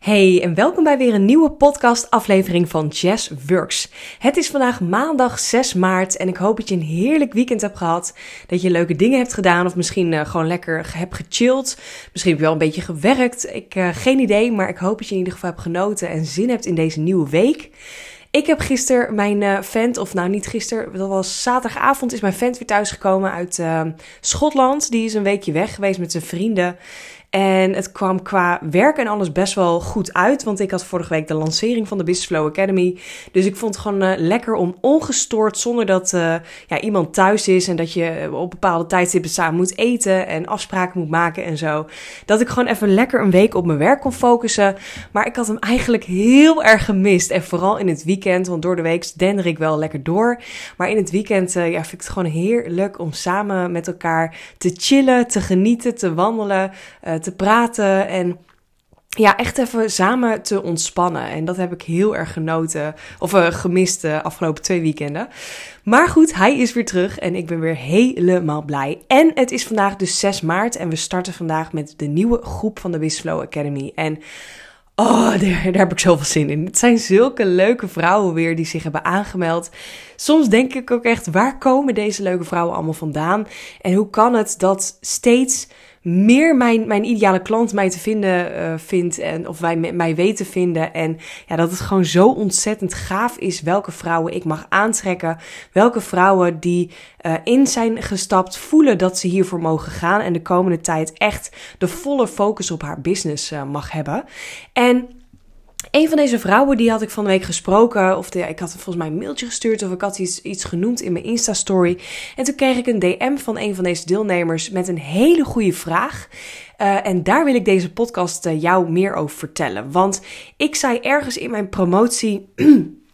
Hey en welkom bij weer een nieuwe podcast aflevering van Jazz Works. Het is vandaag maandag 6 maart en ik hoop dat je een heerlijk weekend hebt gehad. Dat je leuke dingen hebt gedaan of misschien uh, gewoon lekker hebt gechilled. Misschien heb je wel een beetje gewerkt. Ik uh, geen idee, maar ik hoop dat je in ieder geval hebt genoten en zin hebt in deze nieuwe week. Ik heb gisteren mijn uh, vent, of nou niet gisteren, dat was zaterdagavond, is mijn vent weer thuisgekomen uit Schotland. Die is een weekje weg geweest met zijn vrienden. En het kwam qua werk en alles best wel goed uit. Want ik had vorige week de lancering van de Business Flow Academy. Dus ik vond het gewoon uh, lekker om ongestoord, zonder dat uh, ja, iemand thuis is. En dat je op bepaalde tijdstippen samen moet eten en afspraken moet maken en zo. Dat ik gewoon even lekker een week op mijn werk kon focussen. Maar ik had hem eigenlijk heel erg gemist. En vooral in het weekend, want door de week dender ik wel lekker door. Maar in het weekend ja, vind ik het gewoon heerlijk om samen met elkaar te chillen, te genieten, te wandelen te praten en ja, echt even samen te ontspannen. En dat heb ik heel erg genoten, of uh, gemist de afgelopen twee weekenden. Maar goed, hij is weer terug en ik ben weer helemaal blij. En het is vandaag dus 6 maart en we starten vandaag met de nieuwe groep van de Wisflow Academy. En Oh, daar, daar, heb ik zoveel zin in. Het zijn zulke leuke vrouwen weer die zich hebben aangemeld. Soms denk ik ook echt, waar komen deze leuke vrouwen allemaal vandaan? En hoe kan het dat steeds meer mijn, mijn ideale klant mij te vinden uh, vindt en of wij mij weten vinden. En ja, dat het gewoon zo ontzettend gaaf is welke vrouwen ik mag aantrekken. Welke vrouwen die uh, in zijn gestapt voelen dat ze hiervoor mogen gaan en de komende tijd echt de volle focus op haar business uh, mag hebben. En een van deze vrouwen, die had ik van de week gesproken. Of ik had volgens mij een mailtje gestuurd. Of ik had iets, genoemd in mijn Insta-story. En toen kreeg ik een DM van een van deze deelnemers met een hele goede vraag. Uh, en daar wil ik deze podcast uh, jou meer over vertellen. Want ik zei ergens in mijn promotie.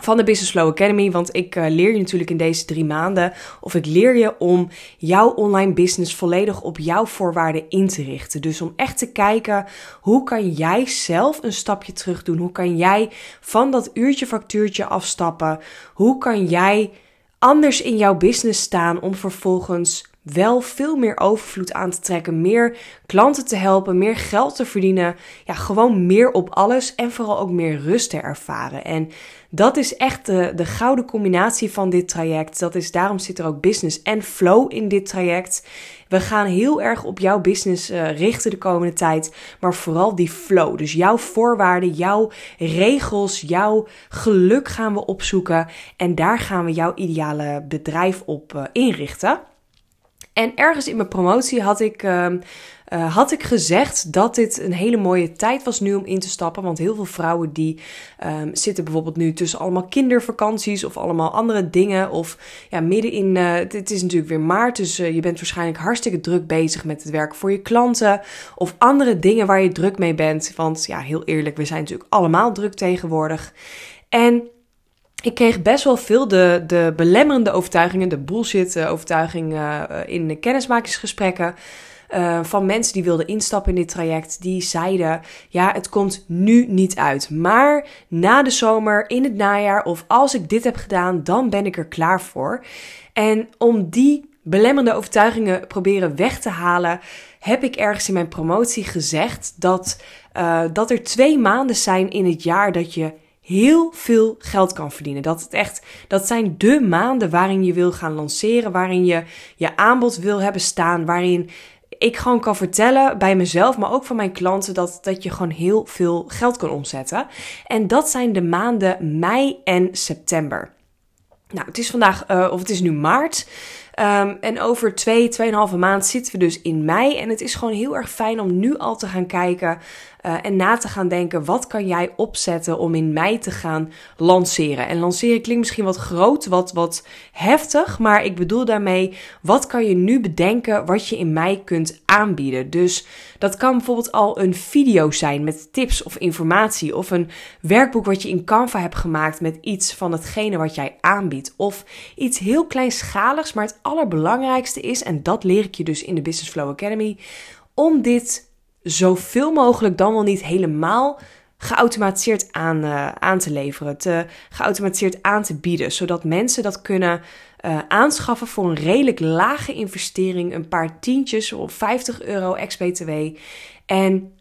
van de Business Flow Academy. Want ik uh, leer je natuurlijk in deze drie maanden, of ik leer je om jouw online business volledig op jouw voorwaarden in te richten. Dus om echt te kijken hoe kan jij zelf een stapje terug doen? Hoe kan jij van dat uurtje factuurtje afstappen? Hoe kan jij anders in jouw business staan om vervolgens wel veel meer overvloed aan te trekken, meer klanten te helpen, meer geld te verdienen, ja, gewoon meer op alles en vooral ook meer rust te ervaren. En dat is echt de, de gouden combinatie van dit traject. Dat is, daarom zit er ook business en flow in dit traject. We gaan heel erg op jouw business uh, richten de komende tijd, maar vooral die flow. Dus jouw voorwaarden, jouw regels, jouw geluk gaan we opzoeken en daar gaan we jouw ideale bedrijf op uh, inrichten. En ergens in mijn promotie had ik, uh, uh, had ik gezegd dat dit een hele mooie tijd was nu om in te stappen. Want heel veel vrouwen die um, zitten bijvoorbeeld nu tussen allemaal kindervakanties of allemaal andere dingen. Of ja, midden in, uh, het is natuurlijk weer maart, dus uh, je bent waarschijnlijk hartstikke druk bezig met het werk voor je klanten. Of andere dingen waar je druk mee bent. Want ja, heel eerlijk, we zijn natuurlijk allemaal druk tegenwoordig. En ik kreeg best wel veel de, de belemmerende overtuigingen, de bullshit-overtuigingen uh, in de kennismakingsgesprekken. Van mensen die wilden instappen in dit traject, die zeiden: Ja, het komt nu niet uit. Maar na de zomer, in het najaar, of als ik dit heb gedaan, dan ben ik er klaar voor. En om die belemmerende overtuigingen proberen weg te halen, heb ik ergens in mijn promotie gezegd dat, dat er twee maanden zijn in het jaar dat je heel veel geld kan verdienen. Dat het echt, dat zijn de maanden waarin je wil gaan lanceren, waarin je je aanbod wil hebben staan, waarin ik gewoon kan vertellen bij mezelf, maar ook van mijn klanten, dat, dat je gewoon heel veel geld kan omzetten. En dat zijn de maanden mei en september. Nou, het is vandaag, uh, of het is nu maart. Um, en over twee, tweeënhalve maand zitten we dus in mei. En het is gewoon heel erg fijn om nu al te gaan kijken uh, en na te gaan denken: wat kan jij opzetten om in mei te gaan lanceren? En lanceren klinkt misschien wat groot, wat, wat heftig, maar ik bedoel daarmee: wat kan je nu bedenken wat je in mei kunt aanbieden? Dus dat kan bijvoorbeeld al een video zijn met tips of informatie, of een werkboek wat je in Canva hebt gemaakt met iets van hetgene wat jij aanbiedt, of iets heel kleinschaligs, maar het allerbelangrijkste is, en dat leer ik je dus in de Business Flow Academy, om dit zoveel mogelijk dan wel niet helemaal geautomatiseerd aan, uh, aan te leveren, te geautomatiseerd aan te bieden, zodat mensen dat kunnen uh, aanschaffen voor een redelijk lage investering, een paar tientjes of 50 euro ex-BTW. En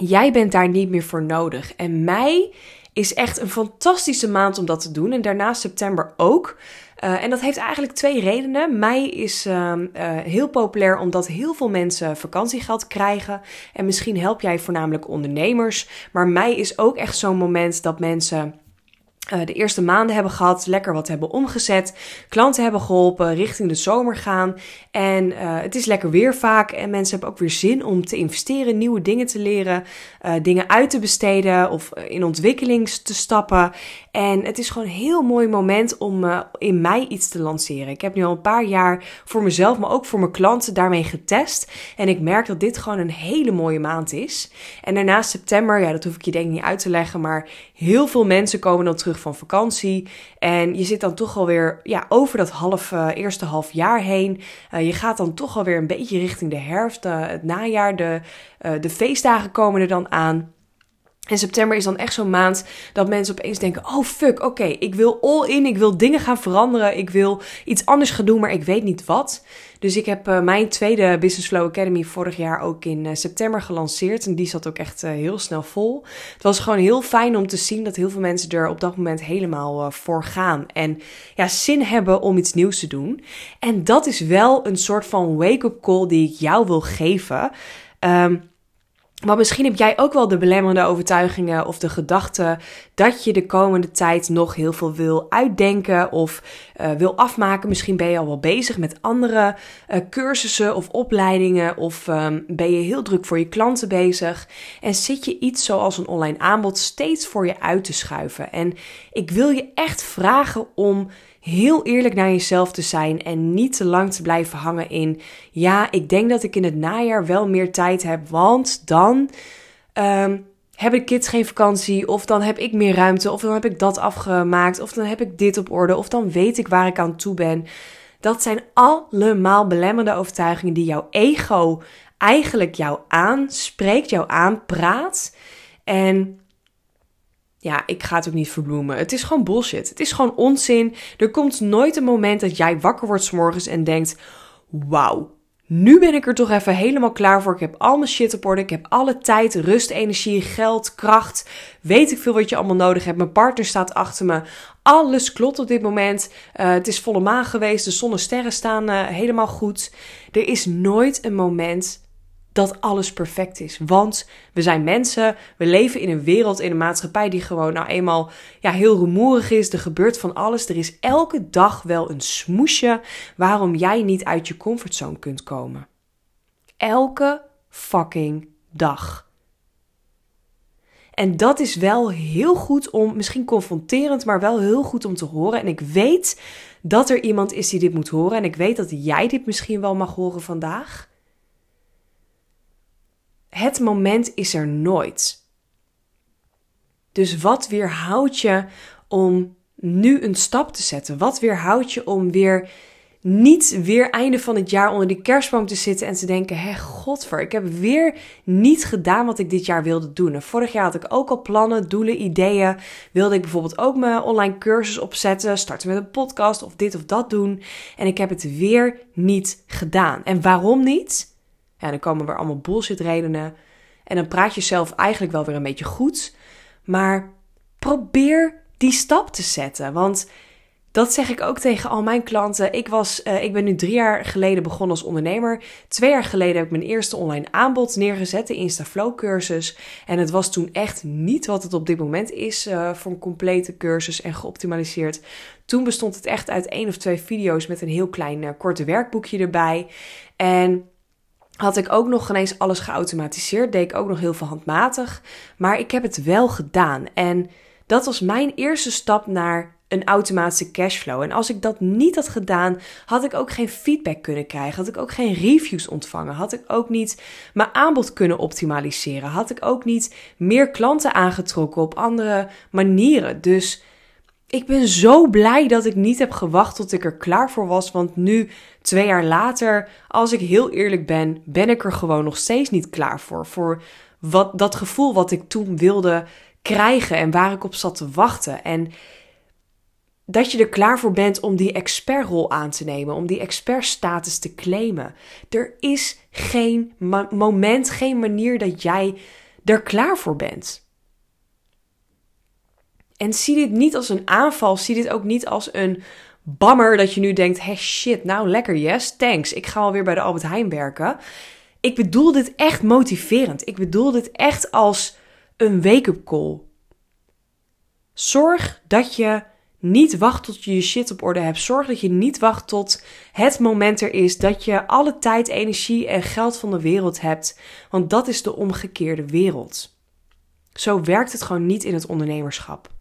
Jij bent daar niet meer voor nodig. En mei is echt een fantastische maand om dat te doen. En daarna september ook. Uh, en dat heeft eigenlijk twee redenen. Mei is uh, uh, heel populair omdat heel veel mensen vakantiegeld krijgen. En misschien help jij voornamelijk ondernemers. Maar mei is ook echt zo'n moment dat mensen de eerste maanden hebben gehad, lekker wat hebben omgezet, klanten hebben geholpen, richting de zomer gaan. En uh, het is lekker weer vaak en mensen hebben ook weer zin om te investeren, nieuwe dingen te leren, uh, dingen uit te besteden of in ontwikkeling te stappen. En het is gewoon een heel mooi moment om in mei iets te lanceren. Ik heb nu al een paar jaar voor mezelf, maar ook voor mijn klanten daarmee getest. En ik merk dat dit gewoon een hele mooie maand is. En daarna september, ja, dat hoef ik je denk ik niet uit te leggen, maar heel veel mensen komen dan terug van vakantie. En je zit dan toch alweer ja, over dat half, uh, eerste half jaar heen. Uh, je gaat dan toch alweer een beetje richting de herfst, uh, het najaar. De, de feestdagen komen er dan aan. En september is dan echt zo'n maand dat mensen opeens denken: oh fuck, oké, ik wil all in, ik wil dingen gaan veranderen, ik wil iets anders gaan doen, maar ik weet niet wat. Dus ik heb uh, mijn tweede Business Flow Academy vorig jaar ook in uh, september gelanceerd en die zat ook echt uh, heel snel vol. Het was gewoon heel fijn om te zien dat heel veel mensen er op dat moment helemaal voor gaan en ja, zin hebben om iets nieuws te doen. En dat is wel een soort van wake-up call die ik jou wil geven. Um, maar misschien heb jij ook wel de belemmerende overtuigingen of de gedachte dat je de komende tijd nog heel veel wil uitdenken of uh, wil afmaken. Misschien ben je al wel bezig met andere uh, cursussen of opleidingen of um, ben je heel druk voor je klanten bezig en zit je iets zoals een online aanbod steeds voor je uit te schuiven. En ik wil je echt vragen om heel eerlijk naar jezelf te zijn en niet te lang te blijven hangen in, ja, ik denk dat ik in het najaar wel meer tijd heb, want dan um, hebben de kids geen vakantie, of dan heb ik meer ruimte, of dan heb ik dat afgemaakt, of dan heb ik dit op orde, of dan weet ik waar ik aan toe ben. Dat zijn allemaal belemmerende overtuigingen die jouw ego eigenlijk jou aanspreekt, jou aanpraat. En ja, ik ga het ook niet verbloemen. Het is gewoon bullshit. Het is gewoon onzin. Er komt nooit een moment dat jij wakker wordt s morgens en denkt: Wauw, nu ben ik er toch even helemaal klaar voor. Ik heb al mijn shit op orde. Ik heb alle tijd, rust, energie, geld, kracht. Weet ik veel wat je allemaal nodig hebt. Mijn partner staat achter me. Alles klopt op dit moment. Uh, het is volle maan geweest. De zon en sterren staan uh, helemaal goed. Er is nooit een moment dat alles perfect is. Want we zijn mensen, we leven in een wereld, in een maatschappij die gewoon nou eenmaal ja, heel rumoerig is. Er gebeurt van alles. Er is elke dag wel een smoesje waarom jij niet uit je comfortzone kunt komen. Elke fucking dag. En dat is wel heel goed om, misschien confronterend, maar wel heel goed om te horen. En ik weet dat er iemand is die dit moet horen. En ik weet dat jij dit misschien wel mag horen vandaag het moment is er nooit. Dus wat weerhoudt je om nu een stap te zetten? Wat weerhoudt je om weer niet weer einde van het jaar onder die kerstboom te zitten en te denken: hé, godver, ik heb weer niet gedaan wat ik dit jaar wilde doen. vorig jaar had ik ook al plannen, doelen, ideeën. Wilde ik bijvoorbeeld ook mijn online cursus opzetten, starten met een podcast of dit of dat doen. En ik heb het weer niet gedaan. En waarom niet? Ja, dan komen er allemaal bullshit redenen. En dan praat je zelf eigenlijk wel weer een beetje goed. Maar probeer die stap te zetten. Want dat zeg ik ook tegen al mijn klanten. Ik, was, uh, ik ben nu drie jaar geleden begonnen als ondernemer. Twee jaar geleden heb ik mijn eerste online aanbod neergezet, de Instaflow cursus. En het was toen echt niet wat het op dit moment is uh, voor een complete cursus en geoptimaliseerd. Toen bestond het echt uit één of twee video's met een heel klein uh, korte werkboekje erbij. En had ik ook nog ineens alles geautomatiseerd. Deed ik ook nog heel veel handmatig. Maar ik heb het wel gedaan. En dat was mijn eerste stap naar een automatische cashflow. En als ik dat niet had gedaan, had ik ook geen feedback kunnen krijgen. Had ik ook geen reviews ontvangen. Had ik ook niet mijn aanbod kunnen optimaliseren. Had ik ook niet meer klanten aangetrokken op andere manieren. Dus ik ben zo blij dat ik niet heb gewacht tot ik er klaar voor was. Want nu, twee jaar later, als ik heel eerlijk ben, ben ik er gewoon nog steeds niet klaar voor. Voor wat, dat gevoel wat ik toen wilde krijgen en waar ik op zat te wachten. En dat je er klaar voor bent om die expertrol aan te nemen, om die expertstatus te claimen. Er is geen moment, geen manier dat jij er klaar voor bent. En zie dit niet als een aanval, zie dit ook niet als een bammer dat je nu denkt: hey shit, nou lekker, yes, thanks, ik ga alweer bij de Albert Heijn werken. Ik bedoel dit echt motiverend. Ik bedoel dit echt als een wake-up call. Zorg dat je niet wacht tot je je shit op orde hebt. Zorg dat je niet wacht tot het moment er is dat je alle tijd, energie en geld van de wereld hebt. Want dat is de omgekeerde wereld. Zo werkt het gewoon niet in het ondernemerschap.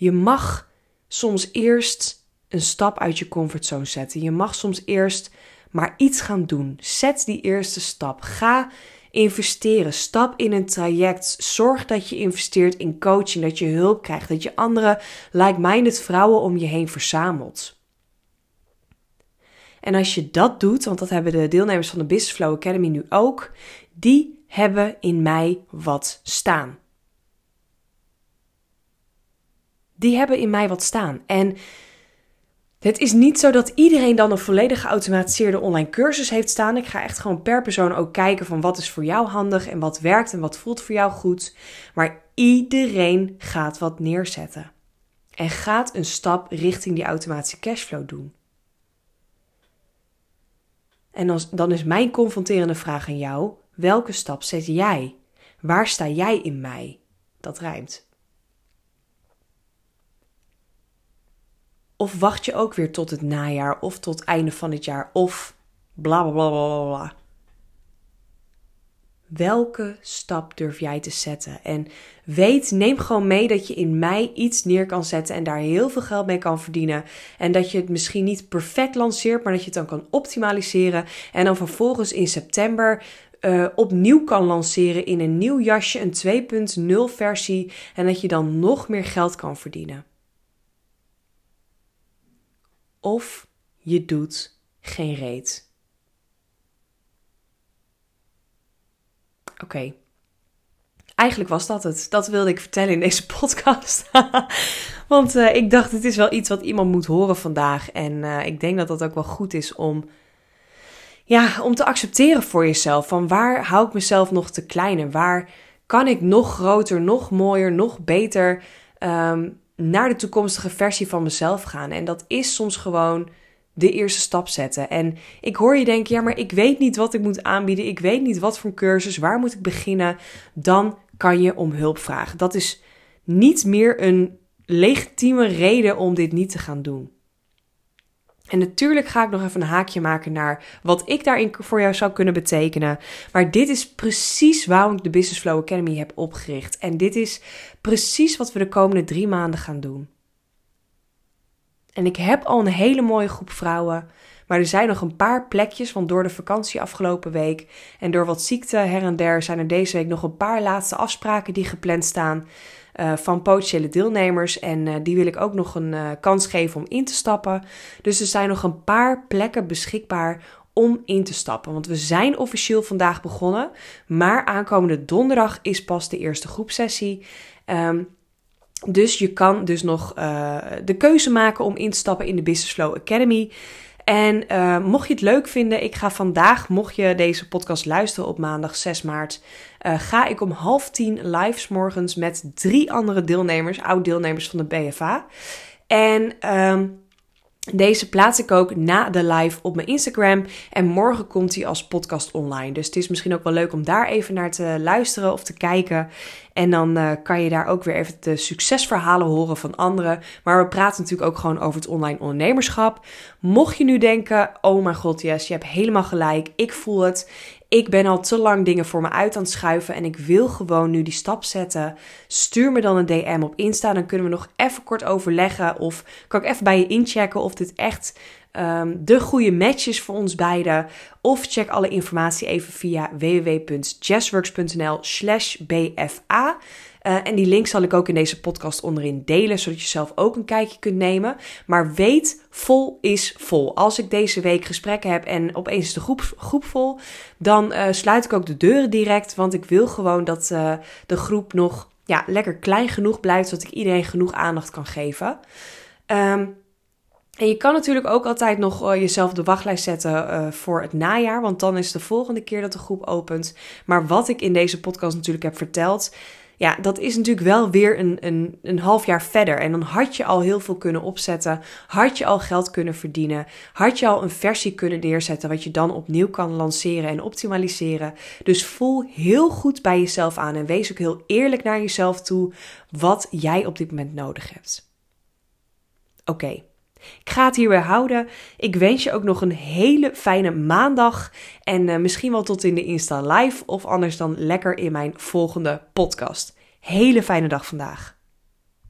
Je mag soms eerst een stap uit je comfortzone zetten. Je mag soms eerst maar iets gaan doen. Zet die eerste stap. Ga investeren. Stap in een traject. Zorg dat je investeert in coaching, dat je hulp krijgt, dat je andere like-minded vrouwen om je heen verzamelt. En als je dat doet, want dat hebben de deelnemers van de Business Flow Academy nu ook, die hebben in mij wat staan. Die hebben in mij wat staan. En het is niet zo dat iedereen dan een volledig geautomatiseerde online cursus heeft staan. Ik ga echt gewoon per persoon ook kijken van wat is voor jou handig en wat werkt en wat voelt voor jou goed. Maar iedereen gaat wat neerzetten. En gaat een stap richting die automatische cashflow doen. En dan is mijn confronterende vraag aan jou: welke stap zet jij? Waar sta jij in mij? Dat rijmt. Of wacht je ook weer tot het najaar of tot het einde van het jaar of bla bla bla bla bla. Welke stap durf jij te zetten? En weet, neem gewoon mee dat je in mei iets neer kan zetten en daar heel veel geld mee kan verdienen. En dat je het misschien niet perfect lanceert, maar dat je het dan kan optimaliseren. En dan vervolgens in september uh, opnieuw kan lanceren in een nieuw jasje, een 2.0 versie. En dat je dan nog meer geld kan verdienen of je doet geen reet. Oké. Eigenlijk was dat het. Dat wilde ik vertellen in deze podcast. Want uh, ik dacht, het is wel iets wat iemand moet horen vandaag. En uh, ik denk dat dat ook wel goed is om, ja, om te accepteren voor jezelf. Van waar hou ik mezelf nog te klein en waar kan ik nog groter, nog mooier, nog beter um, naar de toekomstige versie van mezelf gaan. En dat is soms gewoon de eerste stap zetten. En ik hoor je denken, ja, maar ik weet niet wat ik moet aanbieden. Ik weet niet wat voor cursus, waar moet ik beginnen? Dan kan je om hulp vragen. Dat is niet meer een legitieme reden om dit niet te gaan doen. En natuurlijk ga ik nog even een haakje maken naar wat ik daarin voor jou zou kunnen betekenen. Maar dit is precies waarom ik de Business Flow Academy heb opgericht. En dit is precies wat we de komende drie maanden gaan doen. En ik heb al een hele mooie groep vrouwen. Maar er zijn nog een paar plekjes, want door de vakantie afgelopen week en door wat ziekte her en der zijn er deze week nog een paar laatste afspraken die gepland staan. Uh, van potentiële deelnemers. En uh, die wil ik ook nog een uh, kans geven om in te stappen. Dus er zijn nog een paar plekken beschikbaar om in te stappen. Want we zijn officieel vandaag begonnen. Maar aankomende donderdag is pas de eerste groepsessie. Um, dus je kan dus nog de keuze maken om in te stappen in de Business Flow Academy. En uh, mocht je het leuk vinden, ik ga vandaag, mocht je deze podcast luisteren op maandag 6 maart, uh, ga ik om half tien live morgens met drie andere deelnemers, oud-deelnemers van de BFA. En um, deze plaats ik ook na de live op mijn Instagram. En morgen komt hij als podcast online. Dus het is misschien ook wel leuk om daar even naar te luisteren of te kijken. En dan uh, kan je daar ook weer even de succesverhalen horen van anderen. Maar we praten natuurlijk ook gewoon over het online ondernemerschap. Mocht je nu denken: oh mijn god, yes, je hebt helemaal gelijk. Ik voel het. Ik ben al te lang dingen voor me uit aan het schuiven en ik wil gewoon nu die stap zetten. Stuur me dan een DM op Insta. Dan kunnen we nog even kort overleggen. Of kan ik even bij je inchecken of dit echt um, de goede match is voor ons beiden. Of check alle informatie even via www.jazzworks.nl/slash bfa. Uh, en die link zal ik ook in deze podcast onderin delen, zodat je zelf ook een kijkje kunt nemen. Maar weet, vol is vol. Als ik deze week gesprekken heb en opeens is de groep, groep vol, dan uh, sluit ik ook de deuren direct. Want ik wil gewoon dat uh, de groep nog ja, lekker klein genoeg blijft, zodat ik iedereen genoeg aandacht kan geven. Um, En je kan natuurlijk ook altijd nog uh, jezelf de wachtlijst zetten uh, voor het najaar, want dan is de volgende keer dat de groep opent. Maar wat ik in deze podcast natuurlijk heb verteld, ja, dat is natuurlijk wel weer een, een, een half jaar verder. En dan had je al heel veel kunnen opzetten, had je al geld kunnen verdienen, had je al een versie kunnen neerzetten wat je dan opnieuw kan lanceren en optimaliseren. Dus voel heel goed bij jezelf aan en wees ook heel eerlijk naar jezelf toe wat jij op dit moment nodig hebt. Oké. Ik ga het hierbij houden. Ik wens je ook nog een hele fijne maandag. En uh, misschien wel tot in de Insta Live. Of anders dan lekker in mijn volgende podcast. Hele fijne dag vandaag.